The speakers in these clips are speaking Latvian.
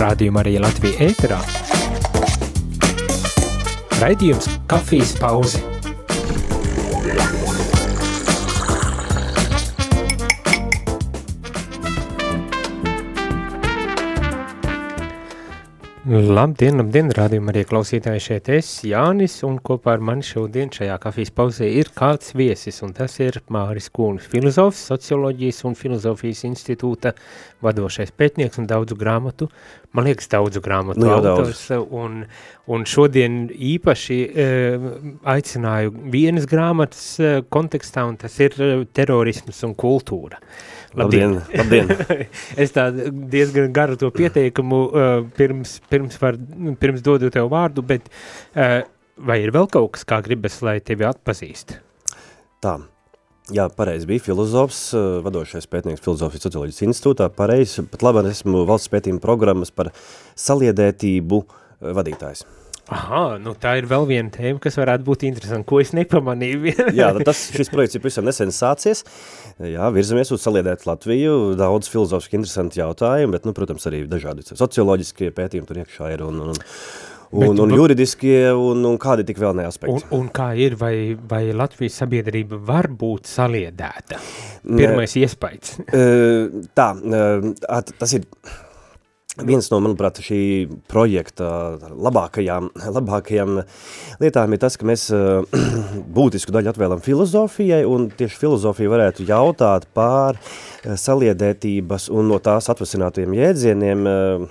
Rādījuma arī Latvija ēterā. Raidījums kafijas pauze. Labdien, labdien, rādījumā arī klausītāji šeit es, Jānis, un kopā ar mani šodien šajā kafijas pauzē ir kāds viesis, un tas ir Māris Kūns, filozofs, socioloģijas un filozofijas institūta vadošais pētnieks un daudzu grāmatu, man liekas, daudzu grāmatu Nu, autors, un, un šodien īpaši e, aicināju vienas grāmatas e, kontekstā, un tas ir e, terorisms un kultūra. Labdien, labdien. es tā diezgan garu to pieteikumu uh, pirms, pirms, var, pirms dodu tev vārdu, bet uh, vai ir vēl kaut kas, kā gribas, lai tevi atpazīst? Tā, jā, pareizi bija filozofs, eh, vadošais pētnieks filozofijas socioloģijas institūtā, pareizi, pat labāk esmu valsts pētījuma programmas par saliedētību eh, vadītājs. Aha, nu tā ir vēl viena tēma, kas varētu būt interesanta, ko es nepamanīju. Jā, tad tas, šis projekts ir pavisam nesen sācies. Jā, virzamies uz saliedēt Latviju. Daudz filozofiski interesanti jautājumi, bet, nu, protams, arī dažādi socioloģiskie pētījumi tur iekšā ir un, un, un, Bet- un juridiskie un, un kādi tik vēl ne Un, aspekti. un kā ir, vai, vai Latvijas sabiedrība var būt saliedēta? Pirmais iespējas. Eh, Tā, at- tas ir viens no, manuprāt, šī projekta labākajām, labākajām lietām ir tas, ka mēs eh, būtisku daļu atvēlam filozofijai, un tieši filozofija varētu jautāt pār eh, saliedētības un no tās atvasinātajiem jēdzieniem eh,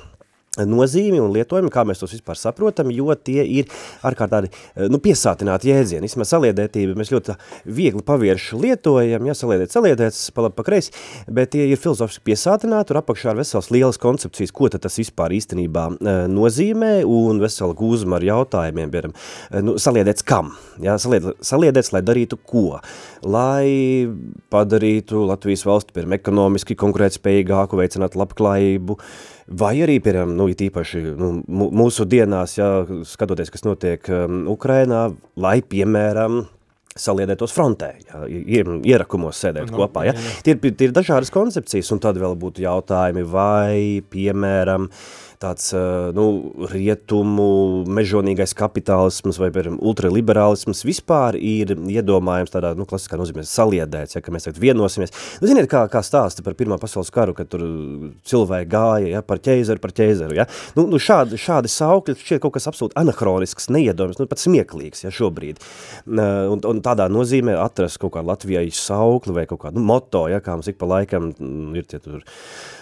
nozīmi un lietojumu, kā mēs tos vispār saprotam, jo tie ir ārkārt tādi, nu, piesātināti jēdzieni. Vismaz saliedētība mēs ļoti viegli pavierši lietojam, ja saliedēt, saliedēts, pa labi, pa kreisi, bet tie ir filozofiski piesātināti un apakšā ir vesels lielas koncepcijas, ko tad tas vispār īstenībā e, nozīmē un vesela gūzuma ar jautājumiem, piemēram, e, nu, saliedēts kam? Ja, salied, saliedēts, lai darītu ko? Lai padarītu Latvijas valsti, piemēram, ekonomiski konkurētspējīgāku, veicinātu labklājību, Vai arī, piemēram, nu, it īpaši nu, mūsu dienās, ja, skatoties, kas notiek um, Ukrainā, lai, piemēram, saliedētos frontē, ja, ie- ierakumos sēdēt Nu, kopā. Ja. jā, jā. Tie, ir, tie ir dažādas koncepcijas, un tad vēl būtu jautājumi, vai, piemēram, tāds nu, rietumu mežonīgais kapitālisms vai piemēram, ultraliberālisms vispār ir iedomājams tādā nu, klasiskā nozīmē saliedēts, ja, ka mēs tagad vienosimies. Nu, ziniet, kā, kā stāsta par Pirmā pasaules karu, kad tur cilvēki gāja ja, par ķeizaru, par ķeizaru. Ja. Nu, nu, šādi, šādi saukļi šķiet kaut kas absolūti anahronisks, neiedomājams, nu, pat smieklīgs ja, šobrīd. Un, un tādā nozīmē atrast kaut kādu Latvijai saukli vai kaut kādu nu, moto, ja, kā mums ik pa laikam mm, ir tie tur,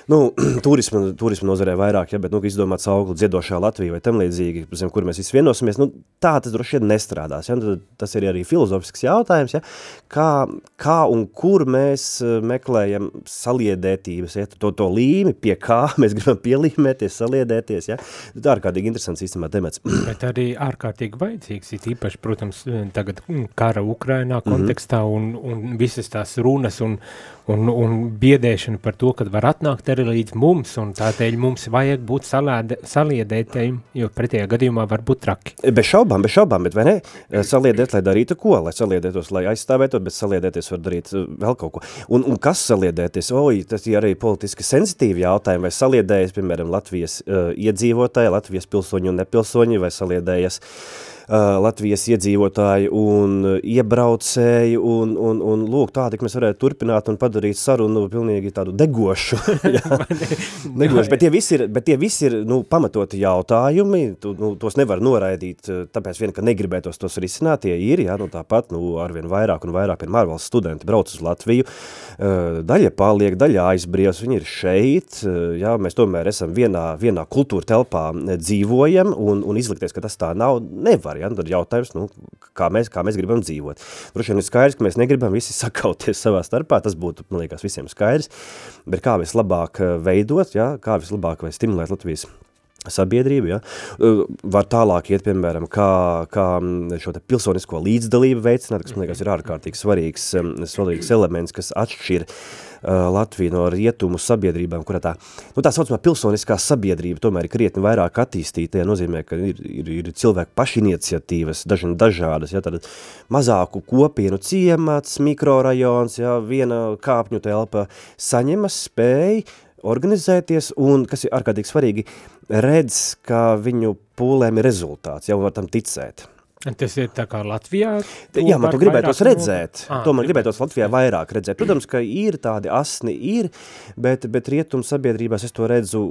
nu, turisma, turisma nozarē vairāk, ja, bet, nu, izdomāt saukli dziedošā Latvija vai tam līdzīgi, zem, kur mēs visi vienosimies, nu, tā tas droši vien nestrādās, ja, tad tas ir arī filozofisks jautājums, ja, kā, kā un kur mēs eh, meklējam saliedētības, ja, to, to līmi, pie kā mēs gribam pielīmēties, saliedēties, ja, tā ir ārkārtīgi interesants īstenībā temats. Bet arī ārkārtīgi vajadzīgs, it īpaši, protams, tagad mm, kara Ukrainā kontekstā un, un visas tās runas un, un, un biedēšana par to, kad var atnākt arī līdz mums, un tādēļ mums vajag būt salēde, saliedētējiem, jo pretējā gadījumā var būt traki. Bez šaubām, bez šaubām, bet vai ne? Saliedēt, lai darītu ko? Lai saliedētos, lai aizstāvētu, bet saliedēties var darīt eh, vēl kaut ko. Un, un kas saliedēties? Oi, tas ir arī politiski sensitīvi jautājumi, vai saliedējas, piemēram, Latvijas uh, iedzīvotāji, Latvijas pilsoņi un nepilsoņi, vai saliedējas uh, Latvijas iedzīvotāji un iebraucēji, un, un, un lūk, tādi, ka mēs varētu turpināt un padarīt sarunu pilnīgi tādu degošu. degošu, bet tie visi ir, bet tie visi ir nu, pamatoti jautājumi, tu, nu, tos nevar noraidīt, tāpēc vien, ka negribētos tos risināt, tie ir, jā, nu tāpat, nu, arvien vairāk un vairāk ir mārvalsts studenti brauc uz Latviju, daļa paliek, daļa aizbrīvs, viņi ir šeit, jā, mēs tomēr esam vienā, vienā kultūra telpā dzīvojam, un, un izlikties, ka tas tā nav, nevar, ja? tad jautājums, nu, kā mēs, kā mēs gribam dzīvot. Droši vien ir skaidrs, ka mēs negribam visi sakauties savā starpā, tas būtu, man liekas, visiem skaidrs, bet kā vislabāk eh, veidot, ja? kā vislabāk vai stimulēt Latvijas sabiedrību, ja? Uh, var tālāk iet, piemēram, kā, kā šo pilsonisko līdzdalību veicināt, kas, man liekas, ir ārkārtīgi svarīgs, svarīgs elements, kas atšķir uh, Latviju no rietumu sabiedrībām, kurā tā, nu, tā saucamā pilsoniskā sabiedrība tomēr ir krietni vairāk attīstīta, ja nozīmē, ka ir, ir, ir cilvēku pašiniciatīvas, daži, dažādas, ja, tad mazāku kopienu ciemats, mikrorajons, ja, viena kāpņu telpa saņemas spēj organizēties un, kas ir ārkārtīgi svarīgi, redz, ka viņu pūlēm ir rezultāts, jau var tam ticēt. Tas ir tā kā Latvijā? Jā, man tu gribētos redzēt, no... to man gribētos Latvijā vairāk redzēt. Protams, ka ir tādi asni, ir, bet, bet rietum sabiedrībās es to redzu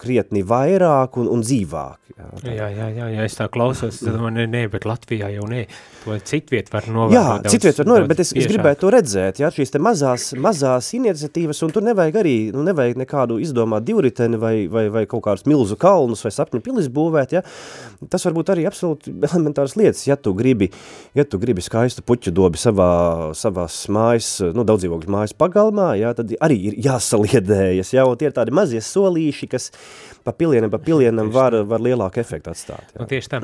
krietni vairāk un, un dzīvāk. Jā, tā. jā, jā, jā, jā, es tā klausos, tad man nē, bet Latvijā jau nē, to citviet var novērot. Jā, citviet var novērot, bet es, es gribētu to redzēt, jā, šīs te mazās, mazās iniciatīvas, un tur nevajag arī, nu nevajag nekādu izdomāt divriteni vai, vai, vai kaut kādus milzu kalnus vai sapņu pilis būvēt, jā. Tas var būt arī absolūti elementāras lietas, ja tu gribi, ja tu gribi skaistu puķu dobi savā, savās mājas, nu daudzīvokļu mājas pagalmā, jā, tad arī ir jāsaliedējas, jā, un tie ir tādi mazie solīši, kas pa pilienam, pa pilienam var, var lielāku efektu atstāt. Jā. Nu, tieši tā,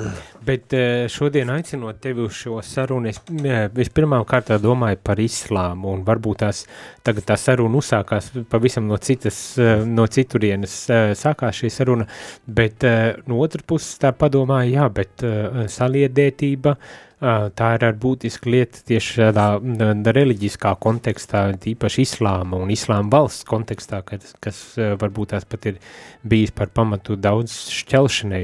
bet eh, šodien aicinot tevi uz šo sarunu, es eh, vispirmām kārtā domāju par islāmu, un varbūt tās, tagad tā saruna uzsākās pavisam no citas, eh, no citurienes sākās šī saruna, bet no otras puses tā padomāja, jā, bet saliedētība, tā ir ar būtiska lieta tieši tādā reliģiskā kontekstā, tīpaši islāma un islāma valsts kontekstā, kas, kas varbūt tās pat ir bijis par pamatu daudz šķelšanai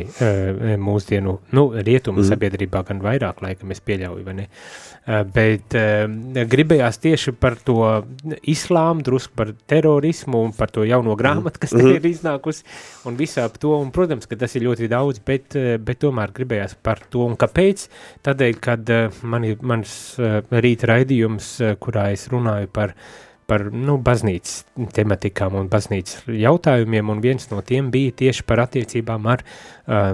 mūsdienu, nu, rietumu mm. sabiedrībā gan vairāk laikam es pieļauju, vai ne? Bet gribējās tieši par to islāmu, drusku par terorismu un par to jauno grāmatu, kas te mm. ir iznākusi un visā ap to, un protams, ka tas ir ļoti daudz, bet, bet tomēr gribējās par to, un kāpēc? Tādēļ, kad uh, man ir mans uh, rīta raidījums, uh, kurā es runāju par, par nu, baznīcas tematikām un baznīcas jautājumiem, un viens no tiem bija tieši par attiecībām ar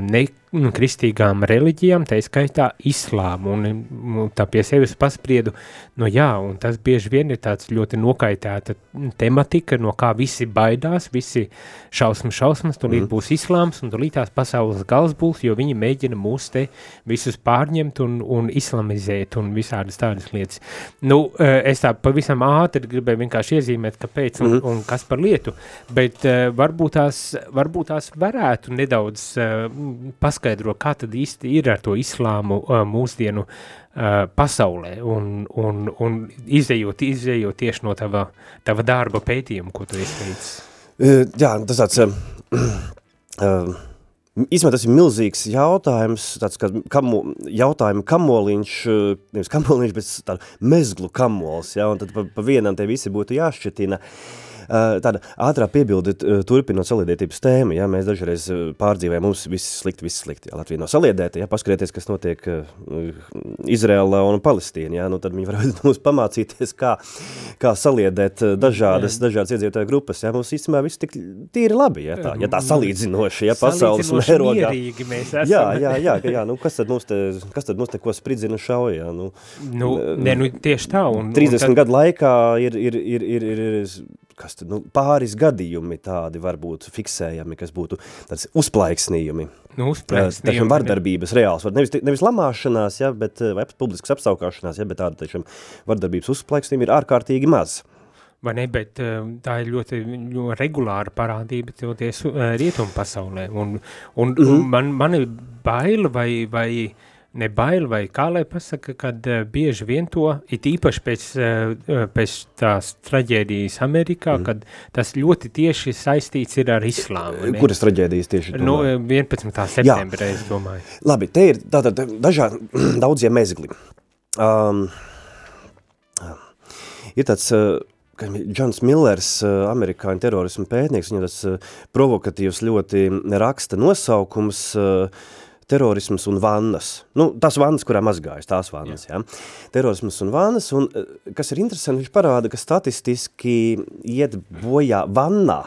ne, nu, kristīgām reliģijām, tā skaitā islāmu, un, un tā pie sevis paspriedu, nu jā, un tas bieži vien ir tāds ļoti nokaitēta tematika, no kā visi baidās, visi šausmas, šausmas, tūlīt mm. būs islāms, un tūlīt tās pasaules gals būs, jo viņi mēģina mūs te visus pārņemt un, un islamizēt un visādas tādas lietas. Nu, eh, es tā pavisam ātri gribēju vienkārši iezīmēt, kāpēc un, mm. un kas par lietu, bet uh, varbūt, tās, varbūt tās varētu nedaudz uh, pas paskaidro, kā tad īsti ir ar to islāmu uh, mūsdienu uh, pasaulē un, un, un izējot, izējot tieši no tava, tava darba pētījuma, ko tu esi veicis. Uh, jā, tas tāds, uh, Īsmē tas ir milzīgs jautājums, tāds kā kamo, jautājuma kamoliņš, nevis kamoliņš, bet tāda mezglu kamols, ja, un tad pa, pa vienam te visi būtu jāšķetina. Uh, tāda ātrā piebilde eh, turpinot saliedētības tēmu, ja mēs dažreiz eh, pārdzīvējam, mums viss slikti, viss slikti, ja Latvija nav saliedēta, ja paskatieties, kas notiek Izrēlā un Palestīna, ja, nu tad viņi varētu mums pamācīties, kā, kā saliedēt dažādas, dažādas iedzīvotāju grupas, ja mums īstenībā viss tik tīri labi, ja tā, ja tā salīdzinoši, ja pasaules mērogā. Jā, jā, jā, jā, nu kas tad mums te, kas tad mums te ko spridzina šauja, ja, nu. Nu, ne, nu tieši tā. Un, 30 un tad... gadu laikā ir, ir, ir, ir, ir kas tad, nu, pāris gadījumi tādi varbūt fiksējami, kas būtu tāds uzplaiksnījumi. Nu, uzplaiksnījumi. Tačam vardarbības reāls, var nevis, nevis lamāšanās, ja, bet, vai publiskas apsaukāšanās, ja, bet tāda tačam vardarbības uzplaiksnījumi ir ārkārtīgi maz. Vai ne, bet tā ir ļoti, ļoti regulāra parādība toties rietumu pasaulē, un, un, mm man, man ir baila vai, vai uh, ne bail vai kā lai pasaka, kad uh, bieži vien to, it īpaši pēc, uh, pēc tās traģēdijas Amerikā, mm. kad tas ļoti tieši saistīts ir ar islāmu. Ne? Kuras traģēdijas tieši? No 11. septembrē, es domāju. Labi, te ir tātad dažādi, daudzie mezgli. Um, ir tāds... Uh, Džons Millers, amerikāņu terorismu pētnieks, viņam tas provokatīvs ļoti raksta nosaukums uh, terorisms un vannas. Nu, tās vannas, kurā mazgājas, tās vannas, jā. jā. Terorisms un vannas, un eh, kas ir interesanti, viņš parāda, ka statistiski iet bojā vannā,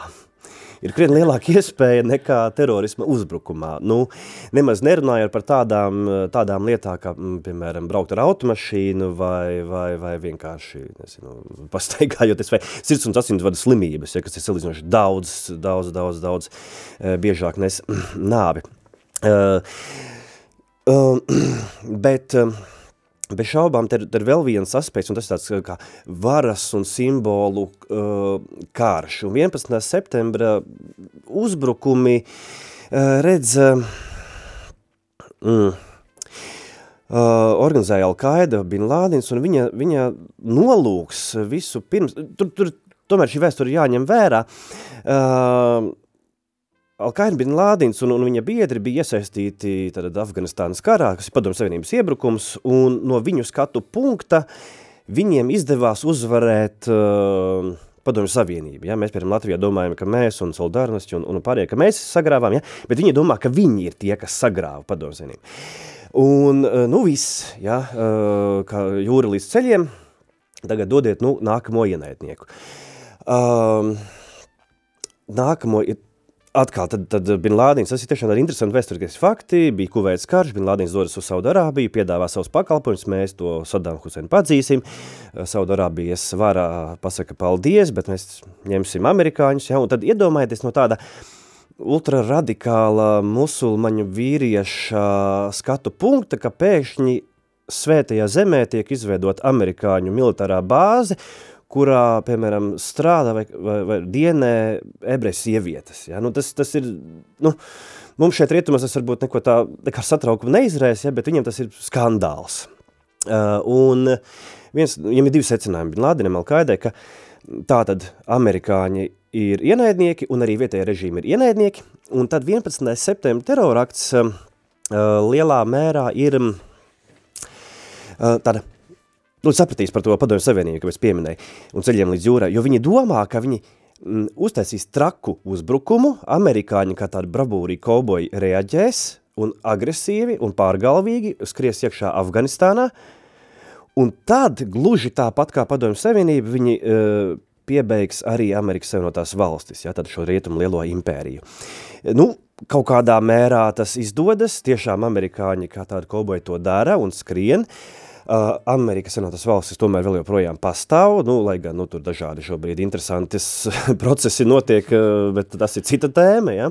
ir krietni lielāka iespēja nekā terorisma uzbrukumā. Nu, nemaz nerunājot par tādām, tādām lietām, kā, piemēram, braukt ar automašīnu vai, vai, vai vienkārši, nezinu, pastaigājoties, vai sirds un asinsvadu slimības, ja, kas ir salīdzinoši daudz, daudz, daudz, daudz eh, biežāk nes nāvi. Uh, uh, bet uh, bez šaubām te, ir vēl viens aspekts, un tas tāds kā varas un simbolu uh, kārš. Un 11. septembra uzbrukumi uh, redz... Uh, mm, Uh, organizēja Al-Qaida, Bin Lādins, un viņa, viņa nolūks visu pirms, tur, tur tomēr šī vēsture jāņem vērā. Uh, Alkaina bin Lādins un, un viņa biedri bija iesaistīti tad, Afganistānas karā, kas ir padomju savienības iebrukums, un no viņu skatu punkta viņiem izdevās uzvarēt uh, padomju savienību. Ja? Mēs, piemēram, Latvijā domājam, ka mēs un solidārnosti un, un pārējie, ka mēs sagrāvām, ja? bet viņi domā, ka viņi ir tie, kas sagrāva padomju savienību. Un, uh, nu, viss, ja? uh, kā jūra līdz ceļiem, tagad dodiet, nu, nākamo ienaidnieku. Um, nākamo ir Atkal, tad, tad Bin Lādins, tas ir tiešām arī interesanti vēsturiskie fakti, bija kuvēts karš, Bin Lādins dodas uz Saudarābiju, piedāvā savus pakalpojumus, mēs to Sadam Huseinu padzīsim, Saudarābijas varā pasaka paldies, bet mēs ņemsim amerikāņus, ja, un tad iedomājieties no tāda ultraradikāla musulmaņu vīrieša skatu punkta, ka pēkšņi svētajā zemē tiek izveidot amerikāņu militārā bāze, kurā, piemēram, strādā vai, vai, vai dienē ebrejas sievietes. Ja? Nu, tas, tas ir, nu, mums šeit rietumos tas varbūt neko tā, nekā satraukumu neizraisa, ja? bet viņiem tas ir skandāls. Uh, un viens, viņam ir divi secinājumi, Bin Lādinam Al-Qaidai, ka tātad amerikāņi ir ienaidnieki un arī vietējā režīma ir ienaidnieki, un tad 11. septembra terorakts uh, lielā mērā ir uh, tāda nu, sapratīs par to padomju savienību, ko es pieminēju, un ceļiem līdz jūrai, jo viņi domā, ka viņi mm, uztaisīs traku uzbrukumu, amerikāņi kā tādi bravūrī kauboji reaģēs un agresīvi un pārgalvīgi skries iekšā Afganistānā, un tad gluži tāpat kā padomju savienība viņi uh, piebeigs arī Amerikas Savienotās valstis, ja, tad šo rietumu lielo impēriju. Nu, kaut kādā mērā tas izdodas, tiešām amerikāņi kā tādi kauboji to dara un skrien, Uh, Amerikas Savienotās valstis tomēr vēl joprojām pastāv, nu, lai gan nu, tur dažādi šobrīd interesantas procesi notiek, uh, bet tas ir cita tēma. Ja?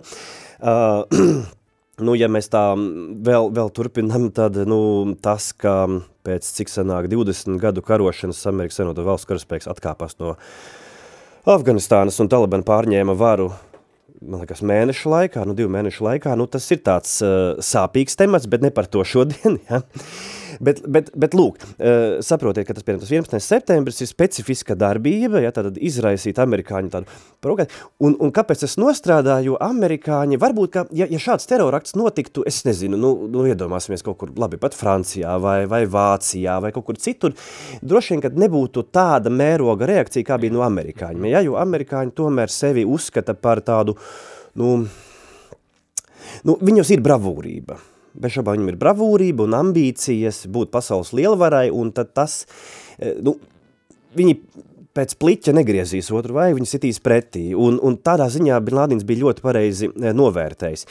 Uh, nu, ja mēs tā vēl, vēl turpinam, tad nu, tas, ka pēc cik sanāk 20 gadu karošanas Amerikas Savienoto valsts karaspēks atkāpās no Afganistānas un Taliban pārņēma varu man liekas, mēnešu laikā, nu, divu mēnešu laikā, nu, tas ir tāds uh, sāpīgs temats, bet ne par to šodien, ja? Bet, bet, bet lūk, uh, saprotiet, ka tas, piemēram, tas 11. septembris ir specifiska darbība, ja, tad izraisīt amerikāņu tādu provokāciju. Un, un kāpēc es nostrādāju, jo amerikāņi, varbūt, ka, ja, ja šāds terorakts notiktu, es nezinu, nu, nu iedomāsimies kaut kur, labi, pat Francijā vai, vai Vācijā vai kaut kur citur, droši vien, kad nebūtu tāda mēroga reakcija, kā bija no amerikāņiem, ja, jo amerikāņi tomēr sevi uzskata par tādu, nu, nu viņos ir bravūrība, bez šaubām viņam ir bravūrība un ambīcijas būt pasaules lielvarai, un tad tas, e, nu, viņi pēc pliķa negriezīs otru vai viņi sitīs pretī, un, un tādā ziņā Bin Lādins bija ļoti pareizi e, novērtējis.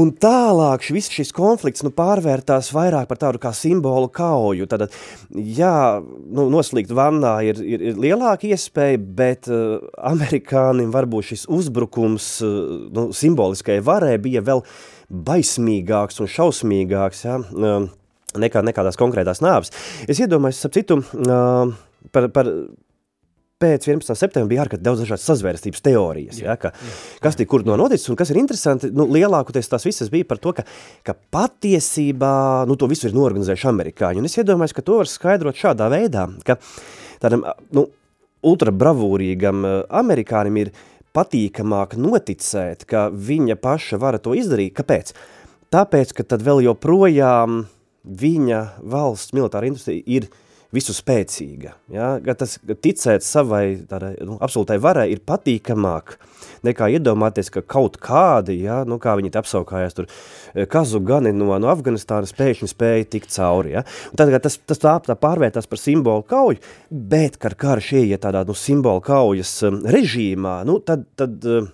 Un tālāk šis, šis konflikts nu, pārvērtās vairāk par tādu kā simbolu kauju. Tad, jā, nu, noslīgt vannā ir, ir, ir lielāka iespēja, bet uh, amerikānim varbūt šis uzbrukums uh, nu, simboliskai varē bija vēl uh, baismīgāks un šausmīgāks ja, nekā, nekā tās konkrētās nāves. Es iedomājos, ap citu, par, par pēc 11. septembra bija ārkārtīgi daudz dažādas sazvērstības teorijas, jā, ja, ka, jā. kas tik kur no noticis, un kas ir interesanti, nu, lielākoties tās visas bija par to, ka, ka patiesībā, nu, to visu ir norganizējuši amerikāņi, un es iedomājos, ka to var skaidrot šādā veidā, ka tādam, nu, ultrabravūrīgam amerikānim ir uh, patīkamāk noticēt, ka viņa paša vara to izdarīt. Kāpēc? Tāpēc, ka tad vēl joprojām viņa valsts militāra industrija ir visu spēcīga. Ja? Tas ticēt savai tādai, nu, absolūtai varai ir patīkamāk nekā iedomāties, ka kaut kādi, ja, nu, kā viņi te apsaukājās tur, e, kazu gani no, no Afganistānas pēkšņi spēja tikt cauri. Ja? Un tad, tas, tas tā, tā pārvērtās par simbolu kauju, bet, kad karš ieiet tādā nu, simbolu kaujas um, režīmā, nu, tad, tad uh,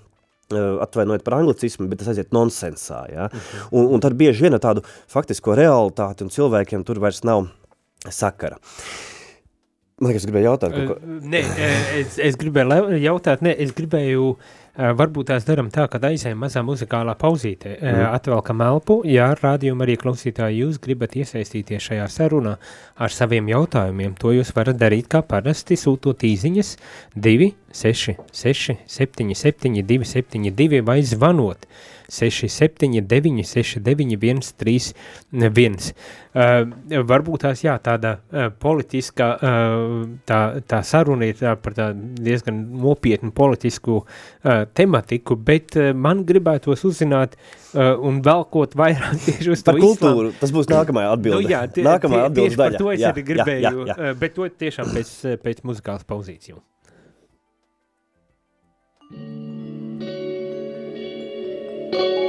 atvainojiet par anglicismu, bet tas aiziet nonsensā. Ja? -huh. un, un tad bieži vien tādu faktisko realitāti un cilvēkiem tur vairs nav sakara. Man liekas, gribēju jautāt, ko... Nē, es, es gribēju jautāt, ne, es gribēju varbūt tās darām tā, ka aizējām mazā muzikālā pauzītē, Mm. atvelkam elpu, ja rādījuma arī klausītāji jūs gribat iesaistīties šajā sarunā ar saviem jautājumiem, to jūs varat darīt kā parasti, sūtot īziņas 2, 6, 6, 7, 7, 2, 7, 2 vai zvanot 6, 7, 9, 6, 9, 1, 3, 1. Uh, varbūt tās, jā, tāda uh, politiska, uh, tā, tā saruna ir tā, par tā diezgan nopietnu politisku uh, tematiku, bet uh, man gribētos uzzināt uh, un velkot vairāk tieši uz Par to kultūru, tas būs nākamajā atbilde. Nu, jā, tie, nākamā tie, tieši par daļa. to es Jā, arī jā, gribēju, jā, jā. uh, bet to tiešām pēc, pēc muzikālas pauzītes jau.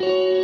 There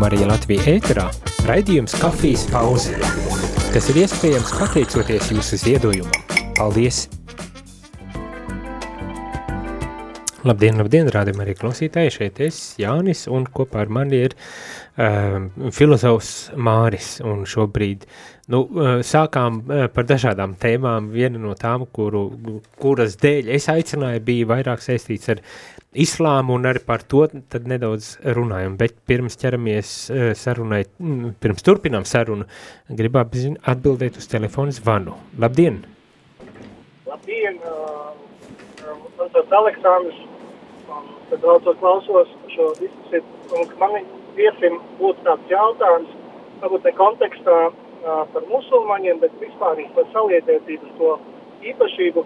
Rādījumā arī Latvija ēterā raidījums kafijas pauze, kas ir iespējams pateicoties jūsu ziedojumam. Paldies! Labdien, labdien, rādījumā arī klausītāji, šeit es, Jānis, un kopā ar mani ir um, filozofs Māris, un šobrīd, nu, uh, sākām uh, par dažādām tēmām, viena no tām, kuru, kuras dēļ es aicināju, bija vairāk saistīts ar islāmu un arī par to nedaudz runājam, bet pirms ķeramies uh, sarunai, mm, pirms turpinām sarunu, gribu atbildēt uz telefonu zvanu. Labdien! Labdien! Man sauc Aleksandrs. Tad daudzos klausos šo diskusiju. Man viesim būtu tāds jautājums, varbūt ne kontekstā par musulmaņiem, bet vispār par saliedētības to īpašību,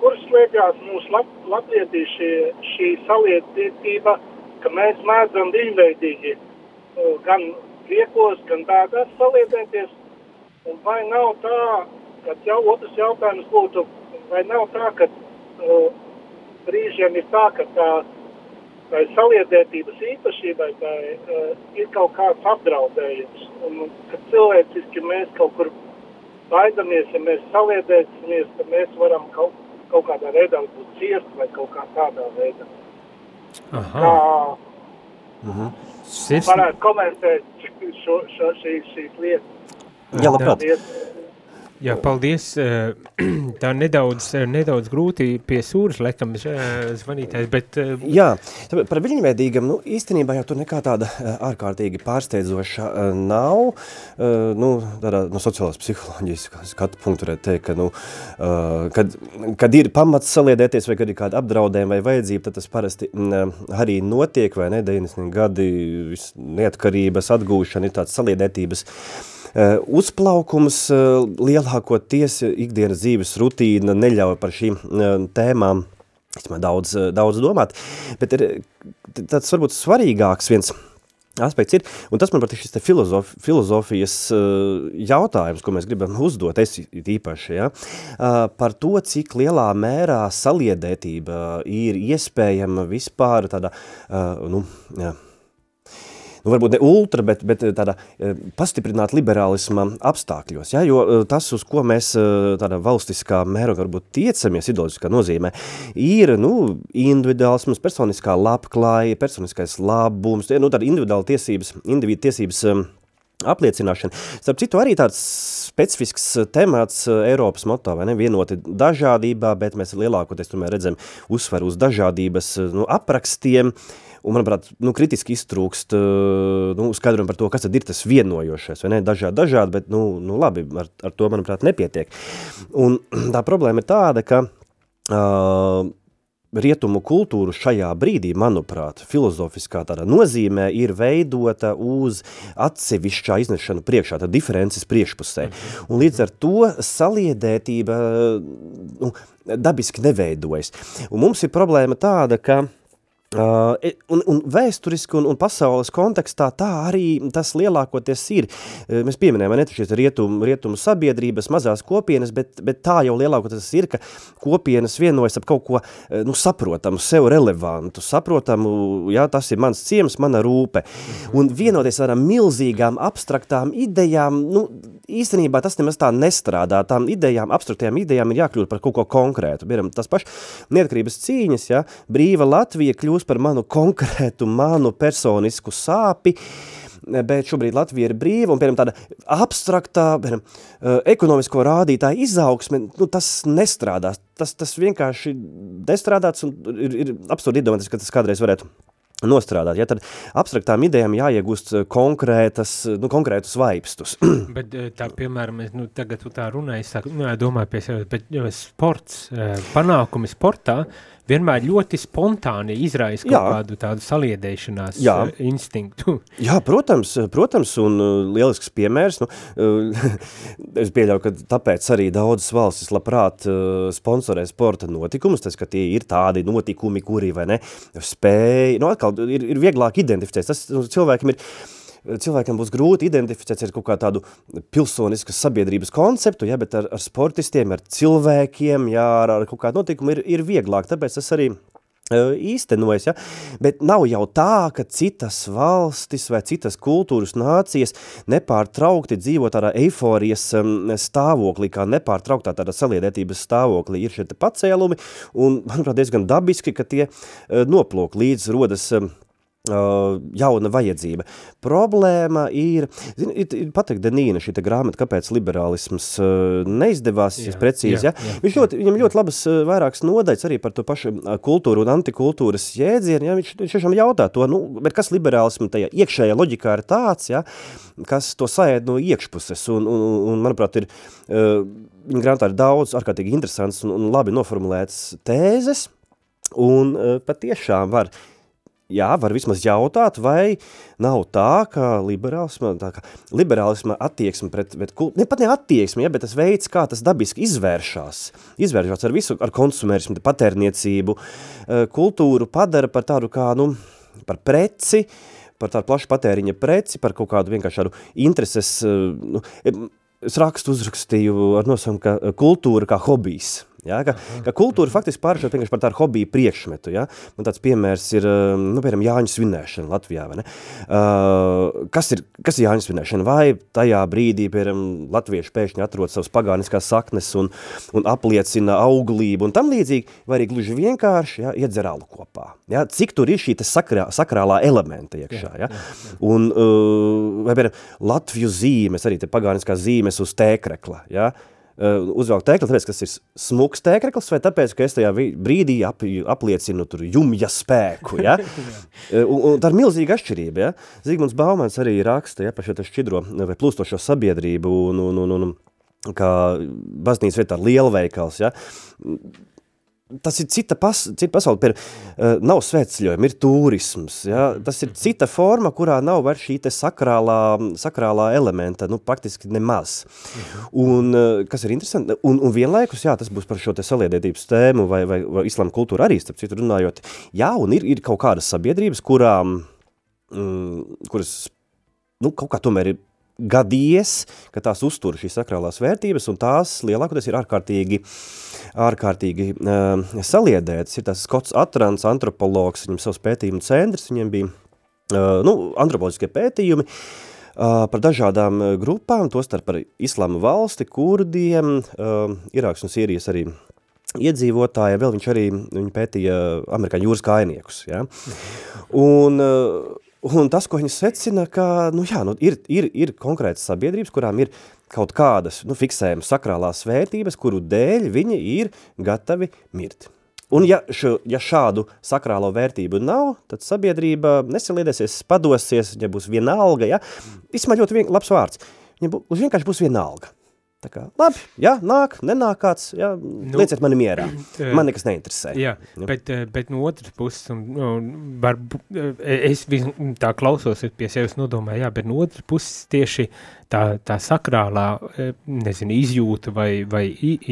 kuras slēpjas mūsu lat latvietieši šī saliedētība, ka mēs mēdzam dižveidīgi uh, gan liekos, gan tādās saliedēties. Un vai nav tā, ka jau otrs jautājums būtu, vai nav tā, ka uh, brīžiem ir tā, ka tā, tā saliedētības īpašībai tā, uh, ir kaut kāds apdraudējums. Un, kad cilvēciski mēs kaut kur baidamies, ja mēs saliedēsimies, tad mēs varam kaut, kaut kādā veidā būt ciest vai kaut kā tādā veidā. Aha, Kā sirs, varētu komentēt šo, šo, šīs, šīs lietas? Jā, labprāt. Paldies! Jā, paldies. eh, Tā nedaudz, eh, nedaudz grūti pie sūras, laikam, eh, zvanītājs, bet Jā, par viļņveidīgam, nu, īstenībā jau tur nekā tāda ārkārtīgi pārsteidzoša nav. Nu, tādā no sociālās psiholoģijas skatu punktu varētu teikt, ka, nu, kad, kad ir pamats saliedēties vai kad ir kāda apdraudējuma vai vajadzība, tad tas parasti mm, arī notiek, vai ne, 90 gadi neatkarības atgūšana ir tāds saliedētības uzplaukums uh, lielākoties ikdienas dzīves rutīna neļauj par šīm uh, tēmām daudz, uh, daudz domāt, bet ir tāds varbūt svarīgāks viens aspekts ir, un tas man pat ir šis filozof, filozofijas uh, jautājums, ko mēs gribam uzdot, es īpaši, ja, uh, par to, cik lielā mērā saliedētība ir iespējama vispār tādā, uh, nu, jā, nu, varbūt ne ultra, bet, bet tāda eh, pastiprināta liberālisma apstākļos. Ja? Jo eh, tas, uz ko mēs eh, tādā valstiskā mērogā varbūt tiecamies, ideoloģiskā nozīmē, ir nu, individuālisms, personiskā labklājība, personiskais labums, nu, tāda individuāla tiesības, individu tiesības apliecināšana. Starp citu, arī tāds specifisks temats eh, Eiropas moto, vai ne, vienoti dažādībā, bet mēs lielākoties tomēr redzam uzsveru uz dažādības eh, nu, aprakstiem, un, manuprāt, nu, kritiski iztrūkst eh, nu, skaidrojumu par to, kas tad ir tas vienojošais, vai ne, dažādi, dažādi, bet, nu, nu labi, ar, ar to, manuprāt, nepietiek. Un tā problēma ir tāda, ka uh, rietumu kultūru šajā brīdī, manuprāt, filozofiskā tādā nozīmē ir veidota uz atsevišķā iznešanu priekšā, tā diferences priekšpusē. Un līdz ar to saliedētība nu, dabiski neveidojas. Un mums ir problēma tāda, ka Uh, un, un vēsturiski un, un pasaules kontekstā tā arī tas lielākoties ir. Uh, mēs pieminējām, ne šīs rietumu, rietumu sabiedrības mazās kopienas, bet, bet tā jau lielākoties ir, ka kopienas vienojas ap kaut ko uh, nu, saprotamu, sev relevantu, saprotamu, jā, tas ir mans ciems, mana rūpe. Un vienoties ar milzīgām abstraktām idejām, nu, īstenībā tas nemaz tā nestrādā. Tām idejām, abstraktajām idejām ir jākļūt par kaut ko konkrētu. Piemēram, tas pašs neatkarības cīņas, ja, brīva Latvija kļūst par manu konkrētu, manu personisku sāpi, bet šobrīd Latvija ir brīva un, piemēram, tāda abstraktā, piemēram, eh, ekonomisko rādītāju izaugsme, nu, tas nestrādās. Tas, tas vienkārši nestrādāts un ir, ir absurdi iedomāties, ka tas kādreiz varētu nostrādāt. Ja, tad abstraktām idejām jāiegūst konkrētas, nu, konkrētus vaipstus. Bet eh, tā, piemēram, es, nu, tagad tu tā runāji, es saku, nu, domāju pie sevis, bet jo, sports, eh, panākumi sportā, vienmēr ļoti spontāni izraisa kaut Jā. kādu tādu saliedēšanās Jā. uh, instinktu. Jā, protams, protams, un uh, lielisks piemērs. Nu, es pieļauju, ka tāpēc arī daudzas valstis labprāt sponsorē sporta notikumus, tas, ka tie ir tādi notikumi, kuri, vai ne, spēj, nu, atkal ir, ir vieglāk identificēt. Tas nu, cilvēkiem ir, cilvēkam būs grūti identificēt ar kaut kā tādu pilsoniskas sabiedrības konceptu, ja, bet ar, ar sportistiem, ar cilvēkiem, jā, ar, ar kaut kādu notikumu ir, ir vieglāk, tāpēc tas arī uh, īstenojas, ja? bet nav jau tā, ka citas valstis vai citas kultūras nācijas nepārtraukti dzīvo tādā eiforijas stāvoklī, kā nepārtrauktā tādā saliedētības stāvoklī. Ir šie pacēlumi un, manuprāt, diezgan dabiski, ka tie uh, noplūk līdz rodas jauna vajadzība. Problēma ir, zin, ir, ir pateikt Denīna šī grāmata, kāpēc liberālisms uh, neizdevās, Jā, precīzi, jā, jā, Viņš ļoti, viņam ļoti labas uh, vairākas nodaļas arī par to pašu uh, kultūru un antikultūras jēdzienu, ja? viņš, viņš tiešām jautā to, nu, bet kas liberālismu tajā iekšējā loģikā ir tāds, ja? kas to saēd no iekšpuses, un, un, un, manuprāt, ir, uh, viņa grāmatā ir daudz ārkārtīgi interesants un, un labi noformulētas tēzes, un uh, patiešām var jā, var vismaz jautāt, vai nav tā, ka liberālisma, tā kā liberālisma attieksme pret, kult, ne pat ne attieksme, ja, bet tas veids, kā tas dabiski izvēršās, izvēršās ar visu, ar konsumērismu, patērniecību, eh, kultūru padara par tādu kā, nu, par preci, par tādu plašu patēriņa preci, par kaut kādu vienkārši tādu intereses, eh, nu, es rakstu uzrakstīju ar nosaukumu, ka kultūra kā hobijs, Ja, ka, ka kultūra faktiski pāršķirt vienkārši par tādu hobiju priekšmetu. Ja? Man tāds piemērs ir, nu, piemēram, Jāņu svinēšana Latvijā. Uh, kas, ir, kas ir Jāņu svinēšana? Vai tajā brīdī, piemēram, latvieši pēkšņi atrod savas pagāniskās saknes un, un apliecina auglību un tam līdzīgi, vai arī gluži vienkārši ja, iedzer alu kopā. Ja? Cik tur ir šī sakrā, sakrālā elementa iekšā? Ja? Un, uh, vai, piemēram, Latviju zīmes, arī te pagāniskās zīmes uz tēkrekla, ja? uh, uzvelk tēkli, tāpēc, ka tas ir smuks tēkreklis, vai tāpēc, ka es tajā brīdī ap, apliecinu tur jumja spēku, ja? Uh, un, un tā ir milzīga atšķirība, ja? Zigmunds Baumans arī raksta, ja, par šo šķidro vai plūstošo sabiedrību un, un, un, un kā baznīcas vietā lielveikals, ja? Tas ir cita, pas, cita pasaule. Pier, uh, nav svētceļojumi, ir turisms. Ja? Tas ir cita forma, kurā nav vairs šī sakrālā, sakrālā elementa, nu, praktiski nemaz. Un, uh, kas ir interesanti, un, un vienlaikus, jā, tas būs par šo te saliedētības tēmu vai, vai, vai islāma kultūru arī, starp citu runājot. Jā, un ir, ir kaut kādas sabiedrības, kurām, mm, kuras, nu, kaut kā tomēr ir gadījies, ka tās uztur šīs sakrālās vērtības, un tās lielākoties ir ārkārtīgi, ārkārtīgi uh, saliedētas. Ir tās Skots Atrants, antropologs, viņam savs pētījumu centrs, viņiem bija uh, nu, antropoloģiskie pētījumi, uh, par dažādām grupām, tostarp par islāma valsti, kurdiem, Irāks un Sīrijas arī iedzīvotāji, vēl viņš arī viņi pētīja amerikāņu jūras kainiekus. Ja? Un, uh, un tas, ko viņi secina, ka nu, jā, nu, ir, ir, ir konkrētas sabiedrības, kurām ir kaut kādas nu, fiksējumas sakrālās vērtības, kuru dēļ viņi ir gatavi mirt. Un ja, šo, ja šādu sakrālo vērtību nav, tad sabiedrība nesaliedēsies, padosies, ja būs vienalga, ja? Vismaz ļoti vien, labs vārds. Viņa bū, vienkārši būs vienalga. Tā kā, labi, jā, nāk, nenāk kāds, jā, nu, lieciet mani mierā. Man nekas neinteresē. Jā, Nu. bet, eh, bet no otras puses, un, un var, es vis- tā klausos es pie sevis nodomāju, jā, bet no otras puses tieši tā, tā sakrālā, eh, nezinu, izjūta vai, vai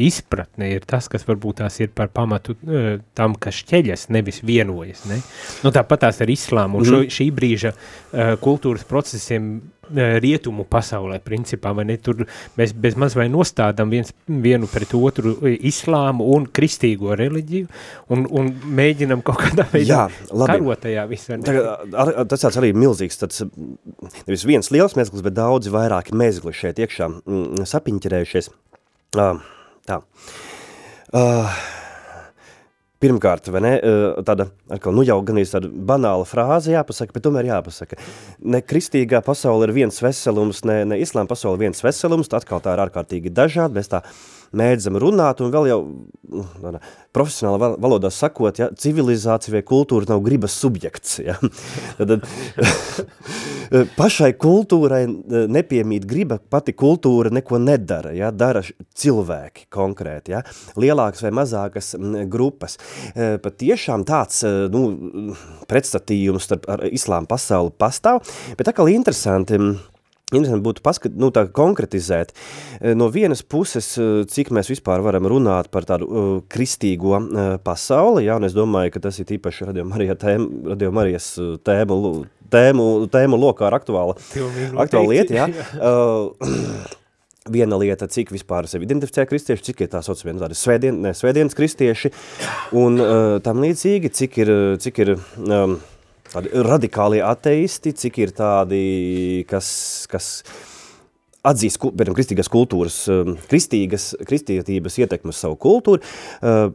izpratne ir tas, kas varbūt tās ir par pamatu eh, tam, kas šķeļas, nevis vienojas, ne? Nu, tāpat tās ar islāmu un šo, šī brīža eh, kultūras procesiem eh, rietumu pasaulē, principā, vai ne, tur mēs bez maz vai nostādām viens, vienu pret otru islāmu un kristīgo reliģiju, un, un mēģinam kaut kādā veidā Jā, labi. karot tajā visā. Tagad, ar, tas tāds arī milzīgs, tāds, nevis viens liels mezgls, bet daudzi vairāki mezgli šeit iekšā mm, sapiņķerējušies. Uh, tā. Uh, Pirmkārt, ne, uh, tāda, atkal, nu jau gan tāda banāla frāze jāpasaka, bet tomēr jāpasaka. Ne kristīgā pasaule ir viens veselums, ne, ne islāma pasaule ir viens veselums, atkal tā ir ārkārtīgi dažāda, mēs tā mēdzam runāt, un vēl jau nu, tādā profesionālā val- valodā sakot, ja, civilizācija vai kultūra nav gribas subjekts. Ja. Tad, pašai kultūrai eh, nepiemīt griba, pati kultūra neko nedara, ja, dara cilvēki konkrēti, ja, lielākas vai mazākas grupas. Eh, Pat tiešām tāds eh, nu, pretstatījums starp ar islāma pasauli pastāv, bet atkal interesanti, mm, Interesanti būtu paskat, nu, tā konkretizēt. Eh, No vienas puses, eh, cik mēs vispār varam runāt par tādu uh, kristīgo uh, pasauli, jā, un es domāju, ka tas ir īpaši Radio, Marija tēma, Radio Marijas tēmu, tēmu, tēmu lokā ar aktuāla, aktuāla lieta, jā. Uh, viena lieta, cik vispār sevi identificē kristieši, cik ir tā saucamie tādi svētdien, ne, svētdienas kristieši, un uh, tam līdzīgi, cik ir, cik ir um, tādi radikālie ateisti, cik ir tādi, kas, kas atzīst piemēram, kristīgās kultūras, um, kristīgas, kristietības ietekmi uz savu kultūru, uh,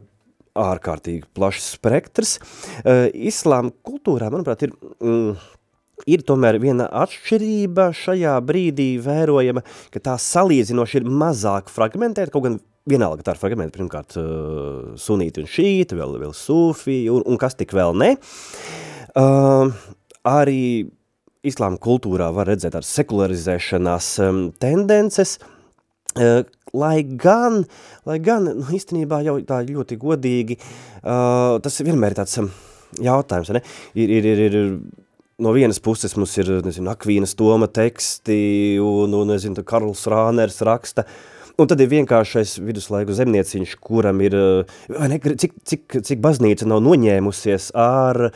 ārkārtīgi plašs spektrs. Uh, Islāma kultūrā, manuprāt, ir... Mm, ir tomēr viena atšķirība šajā brīdī vērojama, ka tā salīdzinoši ir mazāk fragmentēta, kaut gan vienalga tā ir fragmenta, pirmkārt uh, sunīti un šīti, vēl, vēl sufi un, un kas tik vēl ne. Uh, arī islāma kultūrā var redzēt ar sekularizēšanās um, tendences, uh, lai gan, lai gan, nu, īstenībā jau tā ļoti godīgi, uh, tas vienmēr ir tāds um, jautājums, ne? Ir, ir, ir, ir, no vienas puses mums ir, nezinu, Akvīnas Toma teksti un, un nezinu, Karls Rāners raksta, Un tad ir vienkāršais viduslaiku zemnieciņš, kuram ir, vai ne, cik, cik, cik baznīca nav noņēmusies ar,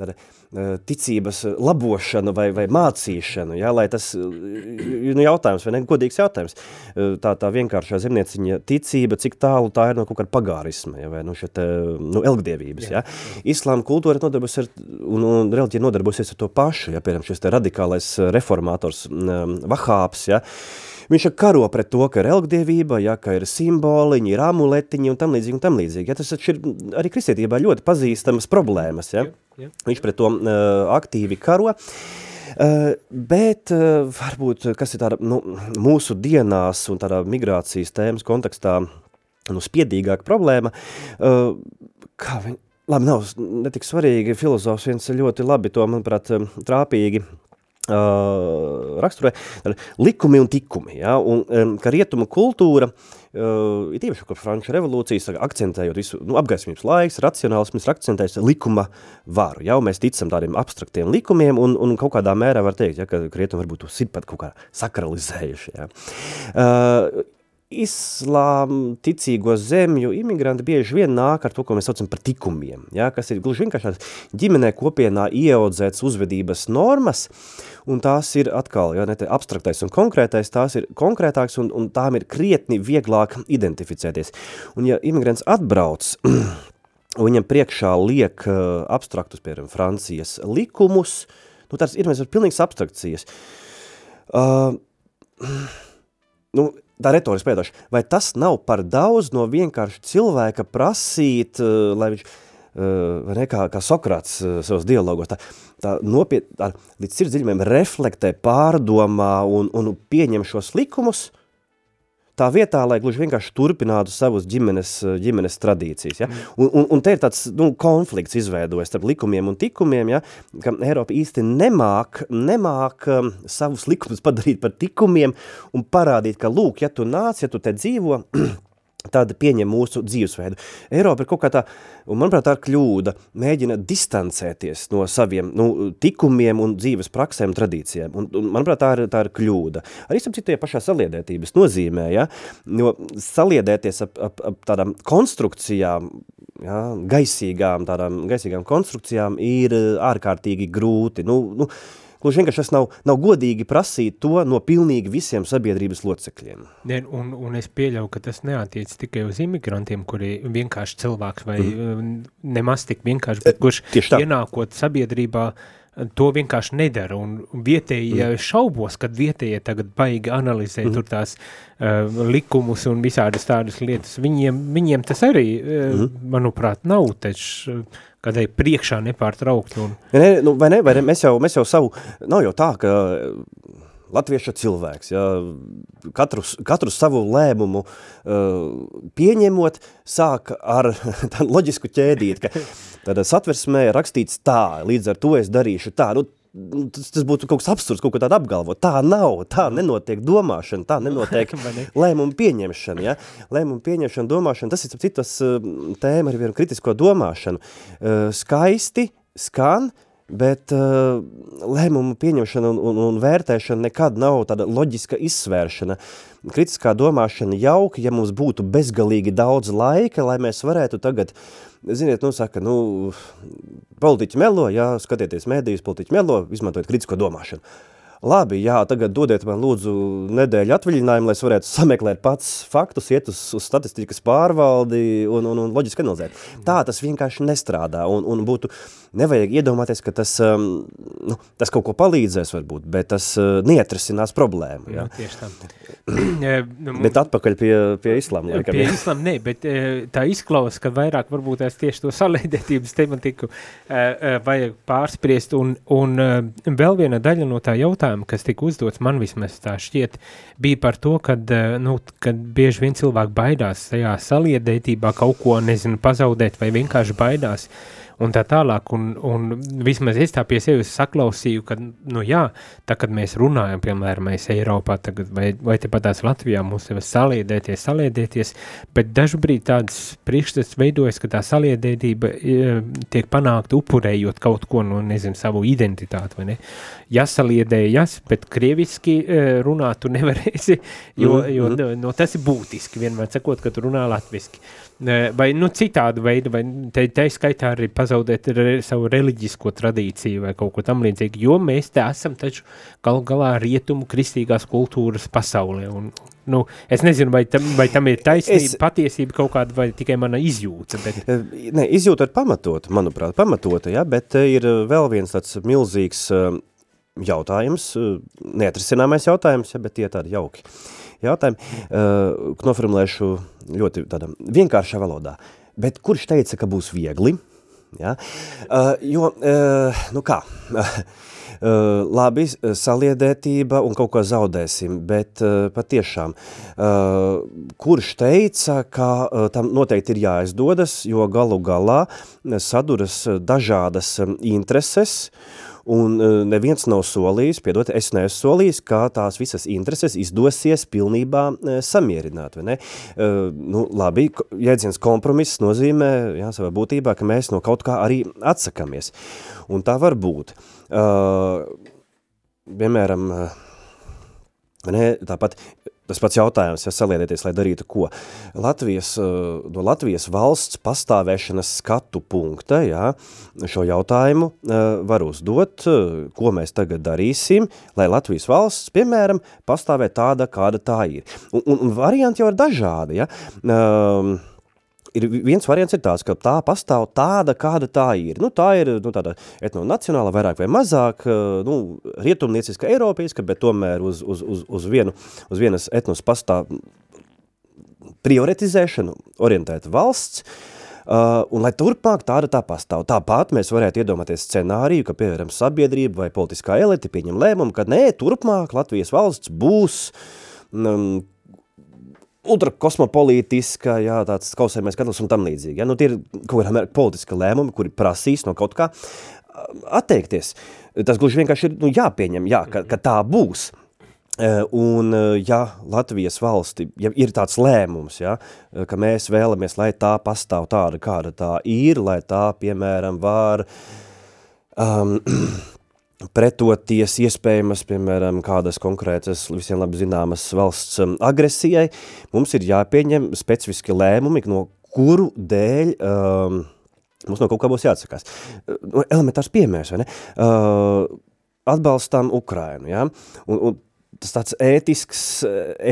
ar eh, ticības labošanu vai, vai mācīšanu, ja, lai tas, nu jautājums, vai ne, godīgs jautājums, Eh, tā, tā vienkāršā zemnieciņa ticība, cik tālu tā ir no kaut kāda pagārisma, ja, vai nu šeit, nu, elgdievības, ja. Islāma kultūra nodarbojas ar, un, un reliģija nodarbosies ar to pašu, ja, piemēram, šis te radikālais reformātors um, Vahāps, ja, Viņš ir karo pret to, ka ir elgdievība, ja, ka ir simboliņi, ir amuletiņi un tam līdzīgi un tam līdzīgi. Ja, tas ir arī kristietībā ļoti pazīstamas problēmas. Ja. Jā, jā. Viņš pret to uh, aktīvi karo. Uh, bet uh, varbūt, kas ir tāda nu, mūsu dienās un tādā migrācijas tēmas kontekstā nu, spiedīgāka problēma, uh, kā viņi, labi, nav netik svarīgi, filozofs viens ļoti labi to, manuprāt, trāpīgi Uh, raksturē likumi un tikumi, ja, un um, ka rietuma kultūra, uh, ir tieši kopš Franča revolūcijas, akcentējot visu, nu, apgaismības laiks, racionālisms ir akcentējis likuma varu, ja, un mēs ticam tādiem abstraktiem likumiem, un, un kaut kādā mērā var teikt, ja, ka rietumi varbūt ir pat kaut kā sakralizējuši, ja. Uh, islām ticīgo zemju imigranti bieži vien nāk ar to, ko mēs saucam par tikumiem, ja, kas ir gluži vienkārši ģimenē kopienā ieaudzēts uzvedības normas, un tās ir atkal, ja ne te abstraktais un konkrētais, tās ir konkrētāks un, un tām ir krietni vieglāk identificēties. Un ja imigrants atbrauc, un viņam priekšā liek uh, abstraktus, piemēram, Francijas likumus, nu tās ir mēs ar pilnīgas abstrakcijas. Uh, nu, tā retoriski pēdoši, vai tas nav par daudz no vienkārši cilvēka prasīt, uh, lai viņš, uh, vai ne, kā, kā Sokrāts uh, savos dialogos, tā, tā nopiet, tā, līdz sirdziļumiem reflektē, pārdomā un, un pieņem šos likumus, tā vietā, lai gluži vienkārši turpinātu savus ģimenes, ģimenes tradīcijas. Ja? Un, un, un te ir tāds nu, konflikts izveidojas starp likumiem un tikumiem, ja? ka Eiropa īsti nemāk, nemāk um, savus likumus padarīt par tikumiem un parādīt, ka lūk, ja tu nāc, ja tu te dzīvo, tad pieņem mūsu dzīvesveidu. Eiropa ir kaut kā tā, un manuprāt, tā ir kļūda, mēģina distancēties no saviem nu, tikumiem un dzīves praksēm, tradīcijām. Un, un manuprāt, tā ir, tā ir kļūda. Arī sapratu, tie pašā saliedētības nozīmē, ja, jo saliedēties ap, ap, ap tādām konstrukcijām, ja, gaisīgām, tādām gaisīgām konstrukcijām ir ārkārtīgi grūti. Nu, nu, Gluži vienkārši tas nav, nav godīgi prasīt to no pilnīgi visiem sabiedrības locekļiem. Ne, un, un es pieļauju, ka tas neatiec tikai uz imigrantiem, kuri vienkārši cilvēks vai mm. nemaz tik vienkārši, bet kurš tieši tā. ienākot sabiedrībā, to vienkārši nedara, un vietēji mm. šaubos, kad vietējie tagad baigi analizē mm. tur tās uh, likumus un visādas tādas lietas, viņiem, viņiem tas arī, uh, mm. manuprāt, nav taču kādai priekšā nepārtraukt. Un... Ne, nu, vai ne, vai ne, mēs jau, mēs jau savu, nav jau tā, ka latvieša cilvēks, ja, katru, katru savu lēmumu uh, pieņemot, sāk ar tādu loģisku ķēdīt, ka tad satversmē rakstīts tā, līdz ar to es darīšu tā, nu, tas, tas būtu kaut kas absurds, kaut ko tādu apgalvot. Tā nav, tā nenotiek domāšana, tā nenotiek lēmumu pieņemšana. Ja? Lēmumu pieņemšana, domāšana, tas ir citas tēma ar vienu kritisko domāšanu. Skaisti skan, bet uh, lēmumu pieņemšana un, un, un vērtēšana nekad nav tāda loģiska izsvēršana. Kritiskā domāšana jauka, ja mums būtu bezgalīgi daudz laika, lai mēs varētu tagad uh, ziniet, nu saka, nu, politiķi melo, jā, skatieties mēdījus, politiķi melo, izmantojot kritisko domāšanu. Labi, jā, tagad dodiet man lūdzu nedēļu atvaļinājumu, lai es varētu sameklēt pats faktus, iet uz, uz statistikas pārvaldi un, un, un loģiski analizēt. Tā tas vienkārši nestrādā un, un būtu, nevajag iedomāties, ka tas, um, nu, tas kaut ko palīdzēs varbūt, bet tas uh, neatrisinās problēmu. Jā. Nu, tieši tam. nu, bet atpakaļ pie, pie islāma. Laikam, pie islāma, ne, bet uh, tā izklaus, ka vairāk varbūt es tieši to salēdētības tematiku uh, vajag pārspriest un, un vēl viena daļa no tā jautājuma, jautājumu, kas tika uzdots, man vismaz tā šķiet, bija par to, kad, eh, nu, kad bieži vien cilvēki baidās tajā saliedētībā kaut ko, nezinu, pazaudēt vai vienkārši baidās. Uh, un tā tālāk, un, un vismaz es tā pie sevis saklausīju, ka, nu jā, tā, kad mēs runājam, piemēram, mēs Eiropā tagad, vai, vai tepatās Latvijā, mums sev saliedēties, saliedēties, bet dažbrīd tāds priekšstats veidojas, ka tā saliedētība e, tiek panākta upurējot kaut ko, no, nezinu, savu identitāti, vai ne? Jāsaliedējas, bet krieviski e, runāt tu nevarēsi, jo, mm -hmm. jo no, no tas ir būtiski, vienmēr sakot, ka tu runā latviski vai nu, citādu veidu, vai te, te skaitā arī pazaudēt re, savu reliģisko tradīciju vai kaut ko tam līdzīgu, jo mēs te esam taču gal galā rietumu kristīgās kultūras pasaulē. Un, nu, es nezinu, vai tam, vai tam ir taisnība, es... patiesība kaut kāda vai tikai mana izjūta. Bet... Ne, izjūta ir pamatota, manuprāt, pamatota, ja, bet ir vēl viens tāds milzīgs jautājums, neatrisināmais jautājums, ja, bet tie tādi jauki. Uh, jautājumu. Uh, noformulēšu ļoti tādā vienkāršā valodā. Bet kurš teica, ka būs viegli? Ja? Uh, jo, uh, nu kā, uh, labi, saliedētība un kaut ko zaudēsim, bet uh, patiešām, uh, kurš teica, ka uh, tam noteikti ir jāizdodas, jo galu galā saduras dažādas intereses, un uh, neviens nav solījis, piedot, es neesmu solījis, kā tās visas intereses izdosies pilnībā uh, samierināt, vai ne? Uh, nu, labi, jēdziens kompromiss nozīmē, jā, savā būtībā, ka mēs no kaut kā arī atsakamies, un tā var būt. Piemēram, ne, tāpat Tas pats jautājums, ja saliedieties, lai darītu ko. Latvijas, eh, no Latvijas valsts pastāvēšanas skatu punkta, jā, šo jautājumu eh, var uzdot, eh, ko mēs tagad darīsim, lai Latvijas valsts, piemēram, pastāvē tāda, kāda tā ir. Un, un, un varianti jau ir dažādi, ja. Um, ir viens variants ir tāds, ka tā pastāv tāda, kāda tā ir. Nu, tā ir nu, tāda etnonacionāla, vairāk vai mazāk, eh, nu, rietumnieciska, eiropeiska, bet tomēr uz, uz, uz, uz, vienu, uz vienas etnos pastāv prioritizēšanu orientēta valsts, Uh, un lai turpmāk tāda tā pastāv. Tāpat mēs varētu iedomāties scenāriju, ka, piemēram, sabiedrība vai politiskā elite pieņem lēmumu, ka nē, turpmāk Latvijas valsts būs um, ultrakosmopolītiska, jā, tāds kausējumais skatlis un tam līdzīgi. Ja? Nu, tie ir kaut kādā mērā politiska lēmumi, kuri prasīs no kaut kā atteikties. Tas gluži vienkārši ir nu, jāpieņem, jā, ka, ka tā būs. Un ja Latvijas valsti, ja ir tāds lēmums, ja, ka mēs vēlamies, lai tā pastāv tāda, kāda tā ir, lai tā, piemēram, var um, pretoties iespējamas, piemēram, kādas konkrētas, visiem labi zināmas valsts um, agresijai, mums ir jāpieņem specifiski lēmumi, no kuru dēļ um, mums no kaut kā būs jāatsakās. Uh, elementārs piemērs, vai ne? Uh, atbalstām Ukrainu, ja? Un, un tas tāds ētisks,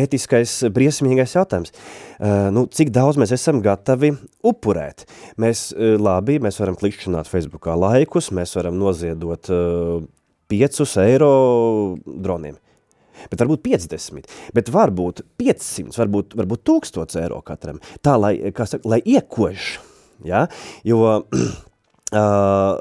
ētiskais, briesmīgais jautājums. Uh, nu, cik daudz mēs esam gatavi upurēt? Mēs, uh, labi, mēs varam klikšķināt Facebookā laikus, mēs varam noziedot uh, 5 eiro droniem. Bet varbūt 50, bet varbūt 500, varbūt, varbūt 1000 eiro katram. Tā, lai, saka, lai iekož, ja? jo uh,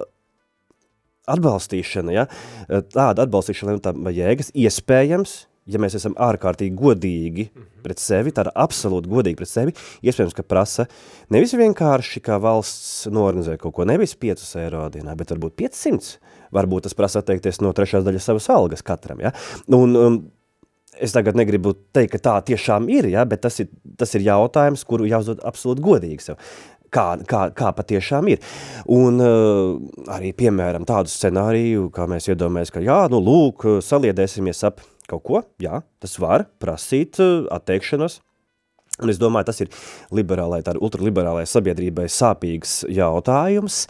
atbalstīšana, ja, tāda atbalstīšana tā jēgas, iespējams, ja mēs esam ārkārtīgi godīgi pret sevi, tāda absolūti godīgi pret sevi, iespējams, ka prasa nevis vienkārši, kā valsts norganizē kaut ko, nevis 5 eiro dienā, bet varbūt 500. Varbūt tas prasa atteikties no trešās daļas savas algas katram, ja? Un, um, es tagad negribu teikt, ka tā tiešām ir, ja? bet tas ir, tas ir jautājums, kuru jāuzdod absolūti godīgi sev kā, kā, kā patiešām ir. Un uh, arī, piemēram, tādu scenāriju, kā mēs iedomājamies, ka jā, nu lūk, saliedēsimies ap kaut ko, jā, tas var prasīt uh, atteikšanos, Un es domāju, tas ir liberālai, tāda ultraliberālai sabiedrībai sāpīgs jautājums,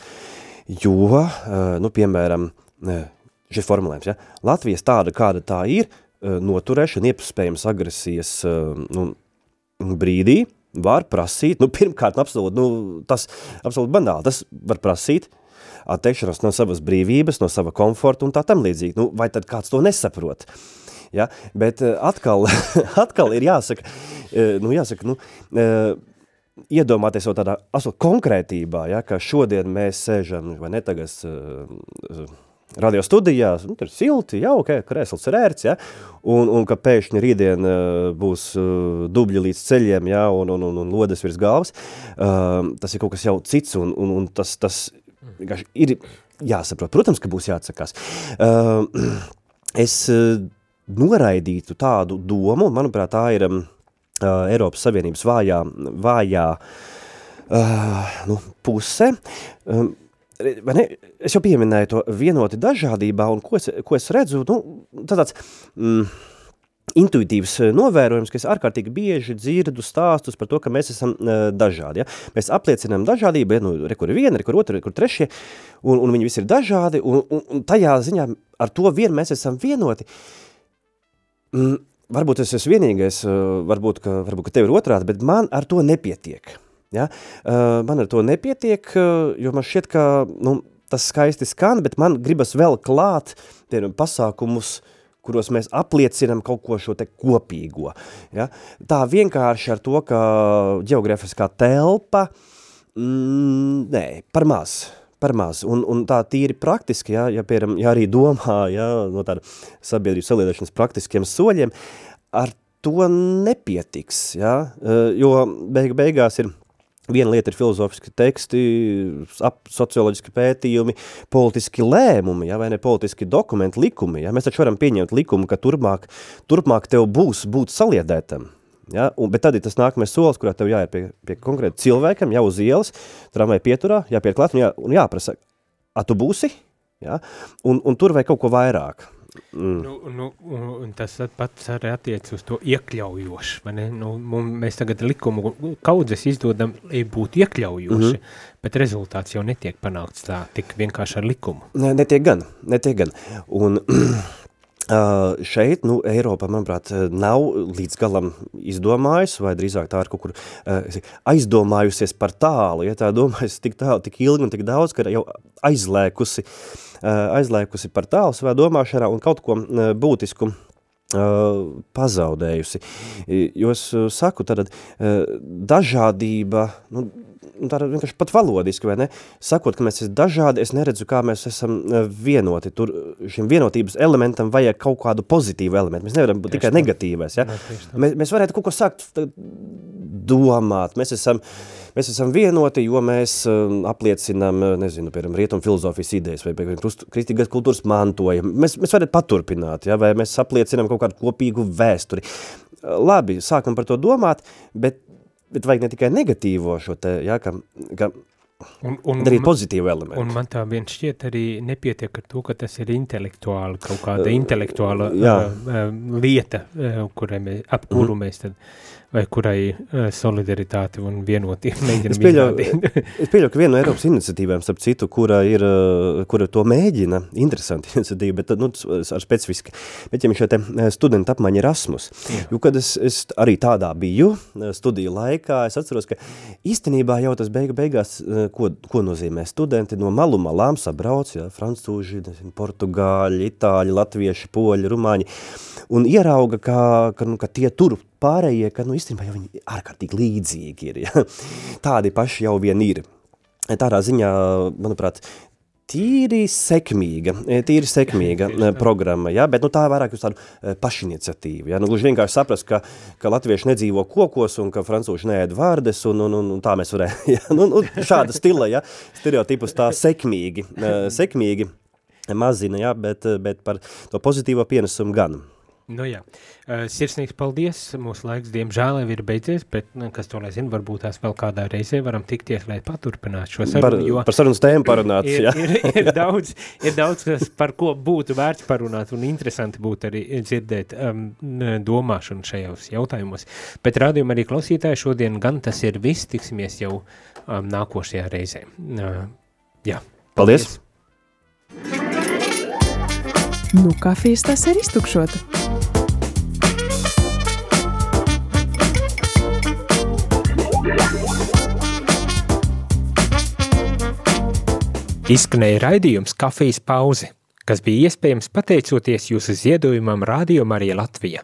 jo, uh, nu, piemēram, šis formulējums, ja, Latvijas tāda, kāda tā ir, uh, noturēšana, iespējams agresijas uh, nu, brīdī, var prasīt, nu, pirmkārt, absolūti, nu, tas absolūti banāli, tas var prasīt atteikšanos no savas brīvības, no sava komforta un tā tam līdzīgi. Nu, vai tad kāds to nesaprot? Ja? Bet eh, atkal, atkal ir jāsaka, eh, nu, jāsaka, nu, eh, iedomāties jau tādā absolūti konkrētībā, ja, ka šodien mēs sēžam, vai ne tagad, radio studijās, nu, tur silti, jauki, okay, krēsls ir ērts, ja, un, un ka pēkšņi rītdien uh, būs uh, dubļi līdz ceļiem, ja, un, un, un, un lodes virs galvas, uh, tas ir kaut kas jau cits, un, un, un tas, tas ir jāsaprot. Protams, ka būs jāatsakās. Uh, es uh, noraidītu tādu domu, manuprāt, tā ir um, uh, Eiropas Savienības vājā, vājā uh, nu, puse. Um, ne, es jau pieminēju to vienoti dažādībā, un ko es, ko es redzu, nu, tāds mm, intuitīvs novērojums, ka es ārkārtīgi bieži dzirdu stāstus par to, ka mēs esam uh, dažādi. Ja? Mēs apliecinām dažādību, ja, nu, re, kur ir viena, re, kur otra, re, kur trešie, un, un viņi visi ir dažādi, un, un, un tajā ziņā ar to vien mēs esam vienoti. Mm, varbūt es esmu vienīgais, varbūt, ka, varbūt, ka tev ir otrādi, bet man ar to nepietiek. Ja? Uh, man ar to nepietiek, uh, jo man šķiet, ka nu, tas skaisti skan, bet man gribas vēl klāt piemēram, pasākumus, kuros mēs apliecinam kaut ko šo te kopīgo. Ja? Tā vienkārši ar to, ka geografiskā telpa, mm, nē, par maz par maz. Un, un tā tīri praktiski, ja, ja, pieram, ja arī domā ja, no tāda sabiedrības saliedēšanas praktiskiem soļiem, ar to nepietiks, ja, jo beig beigās ir Viena lieta ir filozofiski teksti, ap, socioloģiski pētījumi, politiski lēmumi, ja, vai ne politiski dokumenti, likumi. Ja. Mēs taču varam pieņemt likumu, ka turpmāk, turpmāk tev būs būt saliedētam. Ja, un, bet tad ir tas nākamais solis, kurā tev jāiet pie, pie konkrēta cilvēkam, jau uz ielas, tramvai pieturā, jāpiet klāt un, jā, un jāprasa, a tu būsi? Ja, un, un tur vai kaut ko vairāk. Mm. Nu, nu, tas pats arī attiec uz to iekļaujošu? Nu, mēs tagad likumu kaudzes izdodam, lai būtu iekļaujoši, mm -hmm. bet rezultāts jau netiek panākts tā, tik vienkārši ar likumu. Ne, netiek gan, netiek gan. Un Uh, šeit, nu, Eiropa, manuprāt, nav līdz galam izdomājusi, vai drīzāk tā ir kaut kur uh, aizdomājusies par tālu, ja tā domājas tik tālu, tik ilgi un tik daudz, ka jau aizlēkusi uh, aizliekusi par tālu savā domāšanā un kaut ko būtisku pazaudējusi. Jo es saku, tad dažādība, nu, tā vienkārši pat valodiski, vai ne? Sakot, ka mēs esam dažādi, es neredzu, kā mēs esam vienoti. Tur šim vienotības elementam vajag kaut kādu pozitīvu elementu. Mēs nevaram būt tikai negatīvais, ja? Mēs, mēs varētu kaut ko sākt domāt. Mēs esam, mēs esam vienoti, jo mēs um, apliecinām, nezinu, piemēram, rietumu filozofijas idejas vai, piemēram, kristīgās kultūras mantojumu. Mēs, mēs varam paturpināt, ja, vai mēs apliecinām kaut kādu kopīgu vēsturi. Labi, sākam par to domāt, bet, bet vajag ne tikai negatīvo šo te, ja, ka, ka Un, un, arī pozitīvu elementu. Un man tā vien šķiet arī nepietiek ar to, ka tas ir intelektuāli, kaut kāda intelektuāla uh, uh, lieta, uh, kurai mēs, ap kuru mm. mēs tad vai kurai uh, solidaritāte un vienotība mēģinam es pieļauju, es pieļauju, ka viena no Eiropas iniciatīvām, starp citu, kura, ir, uh, kura to mēģina, interesanti iniciatīva, bet nu, ar specifiski, bet ja te studenta apmaiņa Erasmus, Jā. jo kad es, es arī tādā biju studiju laikā, es atceros, ka īstenībā jau tas beiga beigās, ko, ko nozīmē studenti no malu malām sabrauc, ja, francūži, portugāļi, itāļi, latvieši, poļi, rumāņi, un ierauga, ka, ka, nu, ka tie tur pārējie, ka nu, īstenībā jau viņi ārkārtīgi līdzīgi ir. Ja? Tādi paši jau vien ir. Tādā ziņā, manuprāt, tīri sekmīga, tīri sekmīga programma, ja? bet nu, tā vairāk uz tādu e, pašiniciatīvu. Ja? Nu, gluži vienkārši saprast, ka, ka latvieši nedzīvo kokos un ka francūši neēd vārdes un, un, un, un tā mēs varējām. Ja? Nu, nu, šāda stila, ja? stereotipus tā sekmīgi, sekmīgi mazina, ja? bet, bet par to pozitīvo pienesumu gan. Nu jā, uh, sirsnīgs paldies, mūsu laiks diemžēl jau ir beidzies, bet, nu, kas to lai zina, varbūt tās vēl kādā reizē varam tikties, lai paturpinātu šo sarunu, par, jo... Par sarunas tēmu parunāt, ir, jā. ir, ir, daudz, ir daudz, kas par ko būtu vērts parunāt un interesanti būtu arī dzirdēt um, domāšanu šajos jautājumos. Bet rādījumā arī klausītāji šodien gan tas ir viss, tiksimies jau um, nākošajā reizē. Uh, jā. Paldies! Nu, kafijas tas ir iztukšota. Izskanēja raidījums kafijas pauze, kas bija iespējams pateicoties jūsu ziedojumam Radio Marija Latvija.